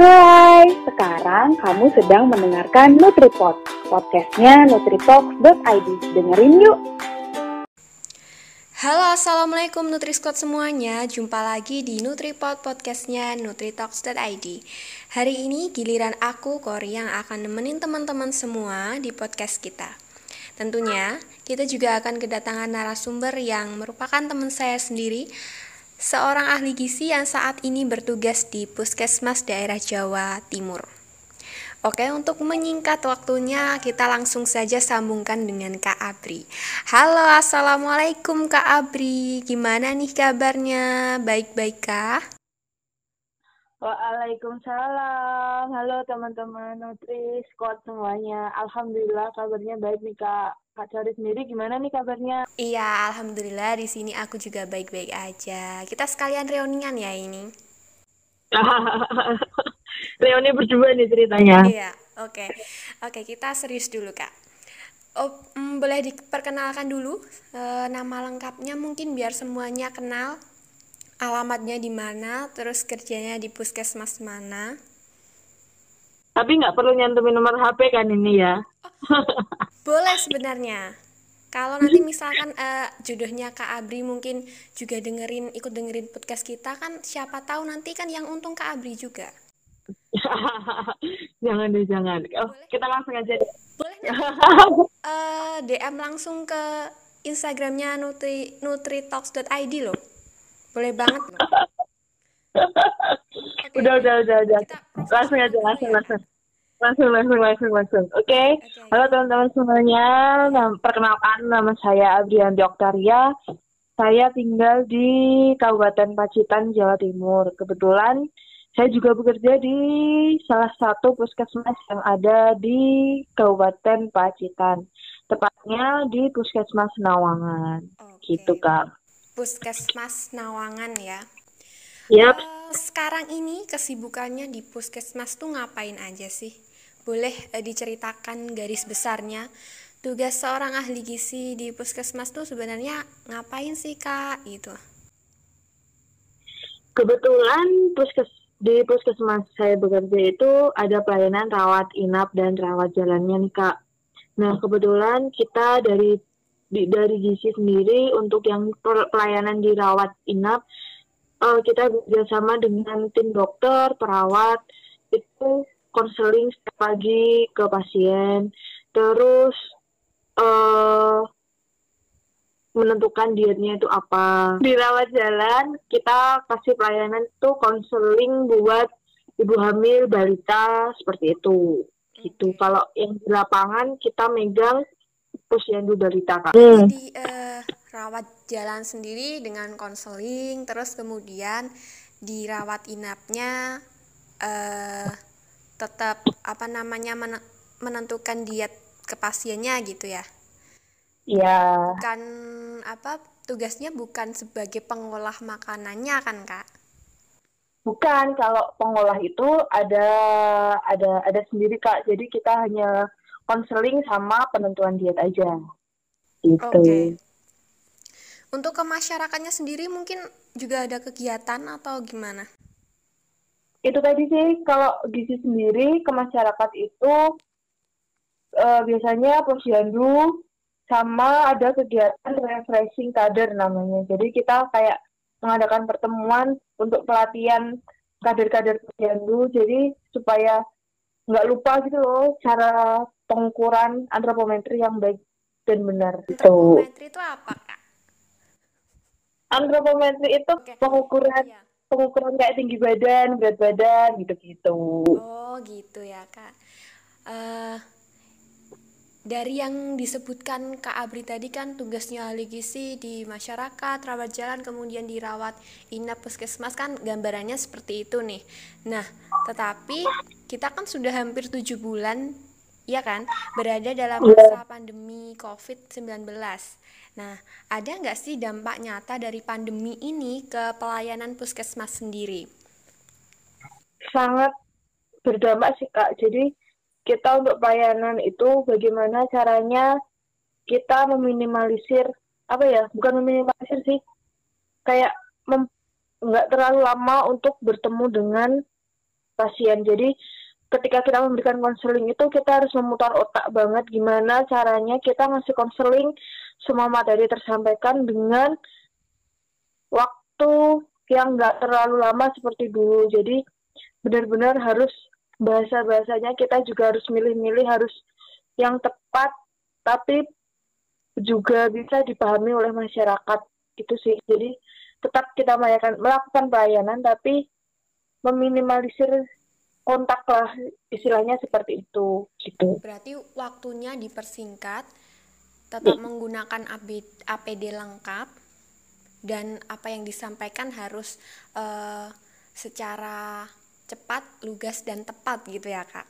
Hai, sekarang kamu sedang mendengarkan NutriPod, podcastnya nutritalks.id. Dengerin yuk! Halo, Assalamualaikum Nutrisquad semuanya Jumpa lagi di NutriPod podcastnya nutritalks.id Hari ini giliran aku, Kori, yang akan nemenin teman-teman semua di podcast kita Tentunya, kita juga akan kedatangan narasumber yang merupakan teman saya sendiri seorang ahli gizi yang saat ini bertugas di Puskesmas daerah Jawa Timur. Oke, untuk menyingkat waktunya, kita langsung saja sambungkan dengan Kak Abri. Halo, Assalamualaikum Kak Abri. Gimana nih kabarnya? Baik-baik kah? Waalaikumsalam. Halo teman-teman Nutri Squad semuanya. Alhamdulillah kabarnya baik nih Kak. Kak Cari sendiri gimana nih kabarnya? Iya, alhamdulillah di sini aku juga baik-baik aja. Kita sekalian reunian ya ini. Reuni berdua nih ceritanya. Iya, oke. Oke, kita serius dulu, Kak. Oh, mm, boleh diperkenalkan dulu e, nama lengkapnya mungkin biar semuanya kenal alamatnya di mana, terus kerjanya di puskesmas mana. Tapi nggak perlu nyantumin nomor HP kan ini ya? Boleh sebenarnya. Kalau nanti misalkan uh, jodohnya Kak Abri mungkin juga dengerin ikut dengerin podcast kita kan siapa tahu nanti kan yang untung Kak Abri juga. jangan deh jangan. Oh, kita langsung aja. Boleh uh, eh, DM langsung ke Instagramnya nutri nutritalks.id loh. Boleh banget loh. Okay. Udah, udah, udah, udah. Langsung aja, langsung, ya. langsung. Langsung, langsung, langsung, langsung. Oke. Okay. okay. Halo teman-teman semuanya. Perkenalkan nama saya Adrian Oktaria. Saya tinggal di Kabupaten Pacitan, Jawa Timur. Kebetulan saya juga bekerja di salah satu puskesmas yang ada di Kabupaten Pacitan. Tepatnya di Puskesmas Nawangan. Okay. Gitu, Kak. Puskesmas Nawangan ya. Yap. Uh, sekarang ini kesibukannya di puskesmas tuh ngapain aja sih? Boleh uh, diceritakan garis besarnya? Tugas seorang ahli gizi di puskesmas tuh sebenarnya ngapain sih kak? Gitu. Kebetulan puskes di puskesmas saya bekerja itu ada pelayanan rawat inap dan rawat jalannya nih kak. Nah kebetulan kita dari di, dari gizi sendiri untuk yang pelayanan dirawat inap uh, kita bekerjasama dengan tim dokter perawat itu konseling setiap pagi ke pasien. Terus uh, menentukan dietnya itu apa. Dirawat jalan kita kasih pelayanan itu konseling buat ibu hamil balita seperti itu. Gitu. Kalau yang di lapangan kita megang posyandu balita kak. Hmm. Jadi uh, rawat jalan sendiri dengan konseling, terus kemudian dirawat inapnya uh, tetap apa namanya men menentukan diet ke pasiennya gitu ya. Iya. Bukan apa tugasnya bukan sebagai pengolah makanannya kan kak? Bukan, kalau pengolah itu ada ada ada sendiri kak. Jadi kita hanya konseling sama penentuan diet aja. Gitu. Okay. Untuk ke masyarakatnya sendiri mungkin juga ada kegiatan atau gimana? Itu tadi sih kalau gizi sendiri ke masyarakat itu uh, biasanya posyandu sama ada kegiatan refreshing kader namanya. Jadi kita kayak mengadakan pertemuan untuk pelatihan kader-kader posyandu jadi supaya nggak lupa gitu loh cara pengukuran antropometri yang baik dan benar gitu. Antropometri itu apa? Antropometri itu okay. pengukuran iya. pengukuran kayak tinggi badan, berat badan gitu-gitu. Oh gitu ya kak. Uh, dari yang disebutkan Kak Abri tadi kan tugasnya ahli gizi di masyarakat, rawat jalan, kemudian dirawat inap puskesmas kan gambarannya seperti itu nih. Nah, tetapi kita kan sudah hampir tujuh bulan ya kan berada dalam iya. masa pandemi COVID-19. Nah, ada nggak sih dampak nyata dari pandemi ini ke pelayanan puskesmas sendiri? Sangat berdampak sih Kak. Jadi kita untuk pelayanan itu bagaimana caranya kita meminimalisir apa ya bukan meminimalisir sih kayak nggak terlalu lama untuk bertemu dengan pasien. Jadi ketika kita memberikan konseling itu kita harus memutar otak banget gimana caranya kita ngasih konseling semua materi tersampaikan dengan waktu yang nggak terlalu lama seperti dulu. Jadi benar-benar harus bahasa-bahasanya kita juga harus milih-milih harus yang tepat tapi juga bisa dipahami oleh masyarakat itu sih. Jadi tetap kita melakukan, melakukan pelayanan tapi meminimalisir kontak lah istilahnya seperti itu gitu. Berarti waktunya dipersingkat, tetap hmm. menggunakan APD lengkap dan apa yang disampaikan harus uh, secara cepat, lugas dan tepat gitu ya kak?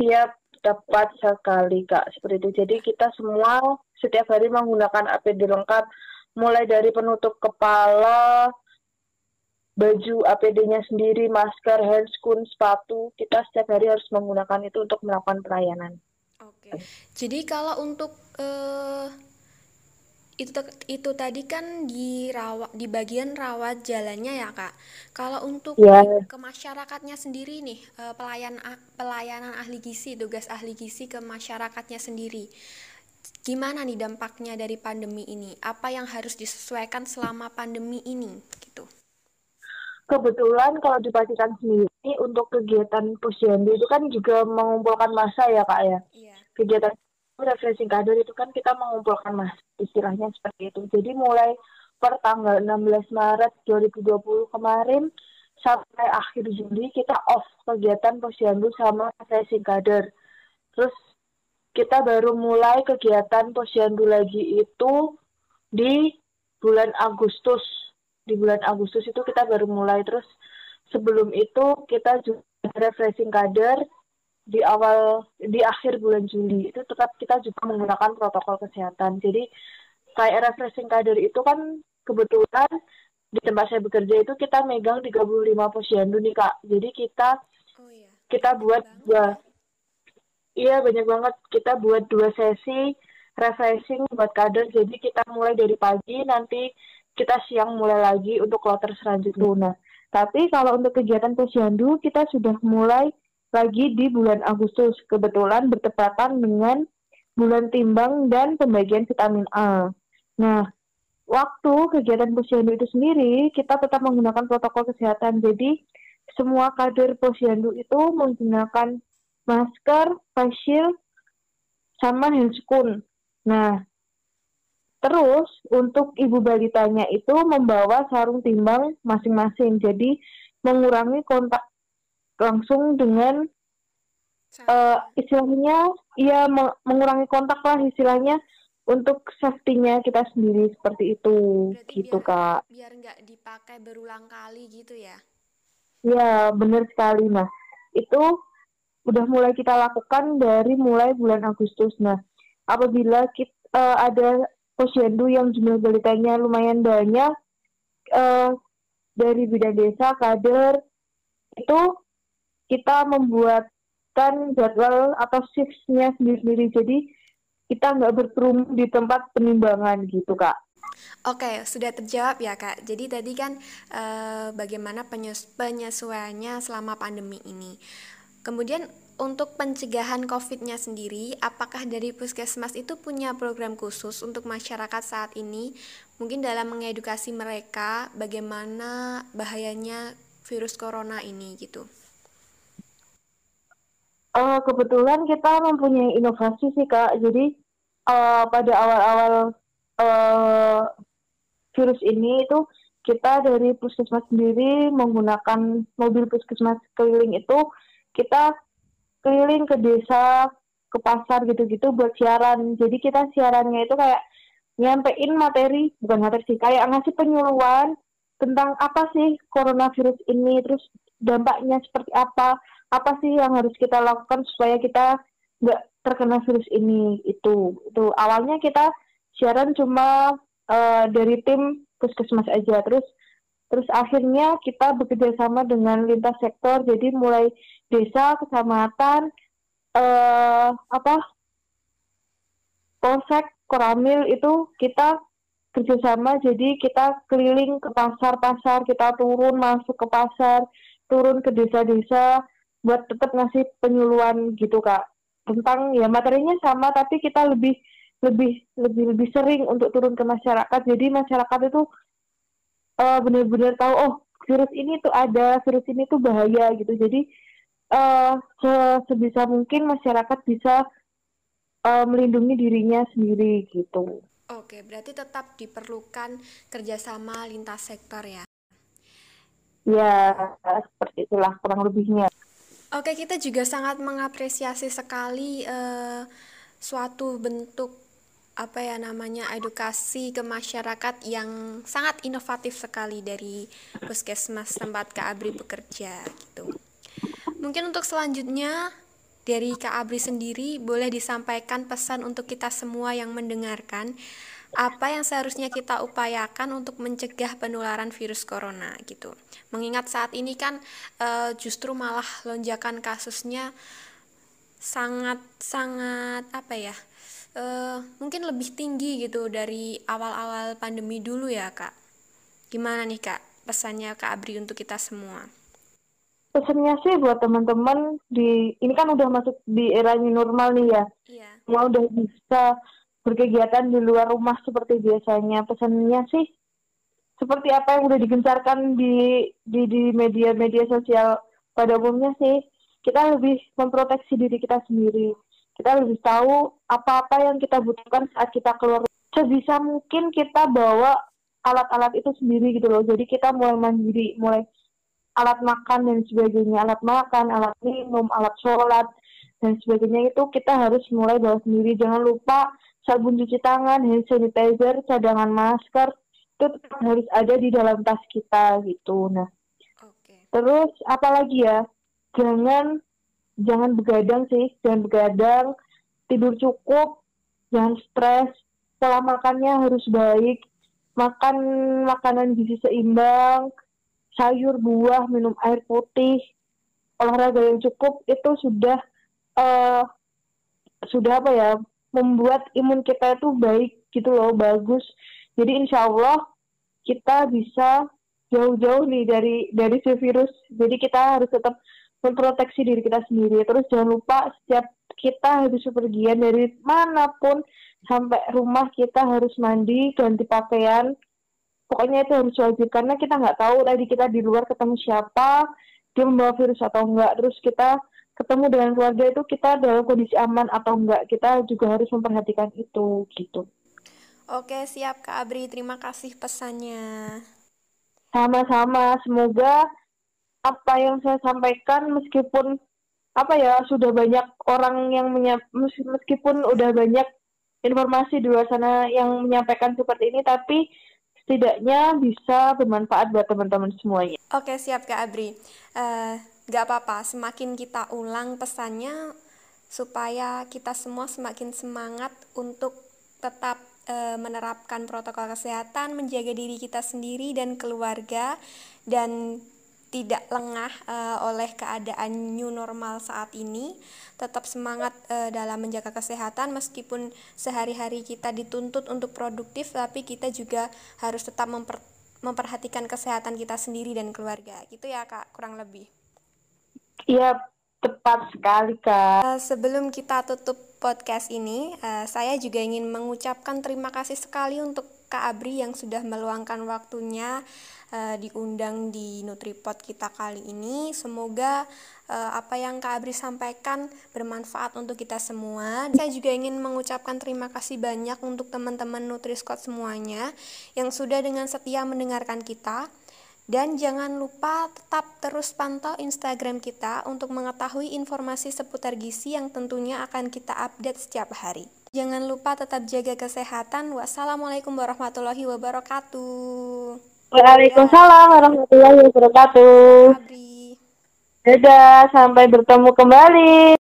Iya tepat sekali kak seperti itu. Jadi kita semua setiap hari menggunakan APD lengkap, mulai dari penutup kepala, baju APD-nya sendiri, masker, handscoon, sepatu, kita setiap hari harus menggunakan itu untuk melakukan pelayanan. Oke. Jadi kalau untuk uh, itu itu tadi kan di rawat di bagian rawat jalannya ya kak. Kalau untuk yeah. ke masyarakatnya sendiri nih uh, pelayan pelayanan ahli gizi, tugas ahli gizi ke masyarakatnya sendiri. Gimana nih dampaknya dari pandemi ini? Apa yang harus disesuaikan selama pandemi ini? Kebetulan kalau di Pacitan sendiri untuk kegiatan posyandu itu kan juga mengumpulkan masa ya kak ya. Iya. Kegiatan refreshing kader itu kan kita mengumpulkan masa istilahnya seperti itu. Jadi mulai per tanggal 16 Maret 2020 kemarin sampai akhir Juli kita off kegiatan posyandu sama refreshing kader. Terus kita baru mulai kegiatan posyandu lagi itu di bulan Agustus di bulan Agustus itu kita baru mulai. Terus sebelum itu kita juga refreshing kader di awal di akhir bulan Juli. Itu tetap kita juga menggunakan protokol kesehatan. Jadi kayak refreshing kader itu kan kebetulan di tempat saya bekerja itu kita megang 35 posyandu nih kak. Jadi kita oh, iya. kita buat dua iya banyak banget. Kita buat dua sesi refreshing buat kader. Jadi kita mulai dari pagi nanti kita siang mulai lagi untuk kloter selanjutnya. Nah, tapi kalau untuk kegiatan posyandu kita sudah mulai lagi di bulan Agustus. Kebetulan bertepatan dengan bulan timbang dan pembagian vitamin A. Nah, waktu kegiatan posyandu itu sendiri kita tetap menggunakan protokol kesehatan. Jadi semua kader posyandu itu menggunakan masker, face shield, sama handscoon. Nah, Terus untuk ibu balitanya itu membawa sarung timbang masing-masing, jadi mengurangi kontak langsung dengan uh, istilahnya, ya mengurangi kontak lah istilahnya untuk safety-nya kita sendiri seperti itu, Berarti gitu biar, kak. Biar nggak dipakai berulang kali gitu ya? Ya benar sekali. Nah itu udah mulai kita lakukan dari mulai bulan Agustus. Nah apabila kita uh, ada posyandu yang jumlah balitanya lumayan banyak uh, dari bidang desa kader itu kita membuatkan jadwal atau shiftnya sendiri-sendiri jadi kita nggak berkerumun di tempat penimbangan gitu kak. Oke, sudah terjawab ya kak. Jadi tadi kan e, bagaimana penyesuaiannya selama pandemi ini. Kemudian untuk pencegahan COVID-nya sendiri, apakah dari puskesmas itu punya program khusus untuk masyarakat saat ini? Mungkin dalam mengedukasi mereka bagaimana bahayanya virus corona ini gitu. Uh, kebetulan kita mempunyai inovasi sih kak. Jadi uh, pada awal-awal uh, virus ini itu kita dari puskesmas sendiri menggunakan mobil puskesmas keliling itu kita keliling ke desa, ke pasar gitu-gitu buat siaran. Jadi kita siarannya itu kayak nyampein materi, bukan materi sih, kayak ngasih penyuluhan tentang apa sih coronavirus ini, terus dampaknya seperti apa, apa sih yang harus kita lakukan supaya kita nggak terkena virus ini itu itu awalnya kita siaran cuma uh, dari tim puskesmas aja terus terus akhirnya kita bekerja sama dengan lintas sektor jadi mulai desa, kecamatan, eh, apa polsek, koramil itu kita kerjasama jadi kita keliling ke pasar-pasar, kita turun masuk ke pasar, turun ke desa-desa buat tetap ngasih penyuluhan gitu kak. Tentang ya materinya sama tapi kita lebih lebih lebih lebih sering untuk turun ke masyarakat. Jadi masyarakat itu uh, benar-benar tahu oh virus ini tuh ada virus ini tuh bahaya gitu jadi uh, se sebisa mungkin masyarakat bisa uh, melindungi dirinya sendiri gitu. Oke, berarti tetap diperlukan kerjasama lintas sektor ya? Ya, seperti itulah kurang lebihnya. Oke, kita juga sangat mengapresiasi sekali uh, suatu bentuk apa ya namanya edukasi ke masyarakat yang sangat inovatif sekali dari puskesmas tempat Kak Abri bekerja gitu. Mungkin untuk selanjutnya dari Kak Abri sendiri boleh disampaikan pesan untuk kita semua yang mendengarkan apa yang seharusnya kita upayakan untuk mencegah penularan virus corona gitu. Mengingat saat ini kan e, justru malah lonjakan kasusnya sangat sangat apa ya? E, mungkin lebih tinggi gitu dari awal-awal pandemi dulu ya, Kak. Gimana nih, Kak? Pesannya Kak Abri untuk kita semua pesannya sih buat teman-teman di ini kan udah masuk di era new normal nih ya. Iya. Mau udah bisa berkegiatan di luar rumah seperti biasanya. Pesannya sih seperti apa yang udah digencarkan di di di media-media sosial pada umumnya sih kita lebih memproteksi diri kita sendiri. Kita lebih tahu apa-apa yang kita butuhkan saat kita keluar. Sebisa mungkin kita bawa alat-alat itu sendiri gitu loh. Jadi kita mulai mandiri, mulai alat makan dan sebagainya alat makan alat minum alat sholat dan sebagainya itu kita harus mulai bawa sendiri jangan lupa sabun cuci tangan hand sanitizer cadangan masker itu tetap harus ada di dalam tas kita gitu nah okay. terus apalagi ya jangan jangan begadang sih jangan begadang tidur cukup jangan stres. Pola makannya harus baik. Makan makanan gizi seimbang sayur, buah, minum air putih, olahraga yang cukup itu sudah uh, sudah apa ya membuat imun kita itu baik gitu loh bagus. Jadi insya Allah kita bisa jauh-jauh nih dari dari si virus. Jadi kita harus tetap memproteksi diri kita sendiri. Terus jangan lupa setiap kita habis pergian dari mana pun sampai rumah kita harus mandi ganti pakaian. Pokoknya itu harus wajib karena kita nggak tahu tadi kita di luar ketemu siapa dia membawa virus atau enggak terus kita ketemu dengan keluarga itu kita dalam kondisi aman atau enggak kita juga harus memperhatikan itu gitu. Oke siap kak Abri. Terima kasih pesannya. Sama-sama. Semoga apa yang saya sampaikan meskipun apa ya sudah banyak orang yang meskipun udah banyak informasi di luar sana yang menyampaikan seperti ini tapi setidaknya bisa bermanfaat buat teman-teman semuanya. Oke, siap Kak Abri. Uh, gak apa-apa, semakin kita ulang pesannya supaya kita semua semakin semangat untuk tetap uh, menerapkan protokol kesehatan, menjaga diri kita sendiri dan keluarga dan tidak lengah uh, oleh keadaan new normal saat ini, tetap semangat uh, dalam menjaga kesehatan meskipun sehari-hari kita dituntut untuk produktif, tapi kita juga harus tetap memper memperhatikan kesehatan kita sendiri dan keluarga. Gitu ya, Kak, kurang lebih. Iya, tepat sekali, Kak. Uh, sebelum kita tutup podcast ini, uh, saya juga ingin mengucapkan terima kasih sekali untuk Kak Abri yang sudah meluangkan waktunya uh, diundang di Nutripot kita kali ini. Semoga uh, apa yang Kak Abri sampaikan bermanfaat untuk kita semua. Saya juga ingin mengucapkan terima kasih banyak untuk teman-teman Nutriscot semuanya yang sudah dengan setia mendengarkan kita. Dan jangan lupa tetap terus pantau Instagram kita untuk mengetahui informasi seputar gizi yang tentunya akan kita update setiap hari. Jangan lupa tetap jaga kesehatan. Wassalamualaikum warahmatullahi wabarakatuh. Waalaikumsalam warahmatullahi wabarakatuh. Dadah, sampai bertemu kembali.